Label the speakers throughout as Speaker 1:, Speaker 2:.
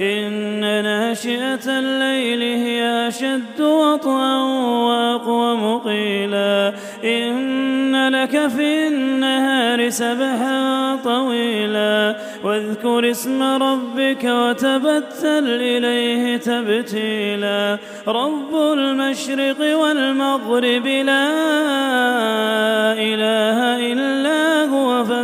Speaker 1: إن ناشئة الليل هي أشد وطئا وأقوم قيلا إن لك في النهار سبحا طويلا. واذكر اسم ربك وتبتل إليه تبتيلا. رب المشرق والمغرب لا إله إلا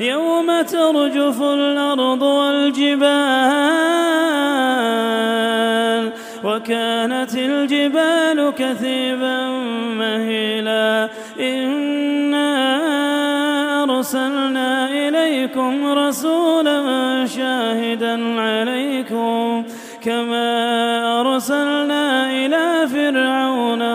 Speaker 1: يوم ترجف الأرض والجبال وكانت الجبال كثيبا مهيلا إنا أرسلنا إليكم رسولا شاهدا عليكم كما أرسلنا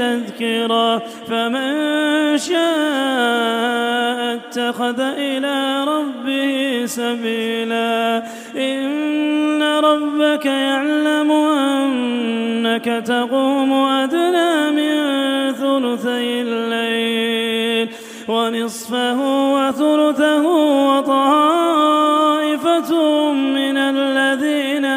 Speaker 1: هذه تذكرة فمن شاء اتخذ إلى ربه سبيلا. إن ربك يعلم أنك تقوم أدنى من ثلثي الليل ونصفه وثلثه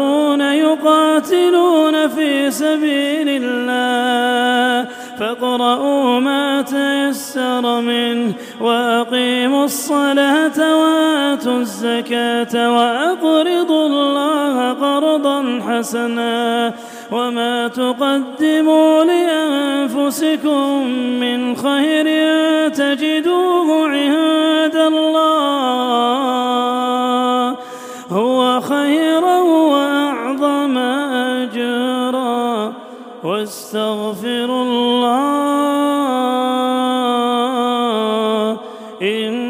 Speaker 1: وآخرون يقاتلون في سبيل الله فاقرؤوا ما تيسر منه وأقيموا الصلاة وآتوا الزكاة وأقرضوا الله قرضا حسنا وما تقدموا لأنفسكم من خير تجدوه أجرا واستغفر الله إن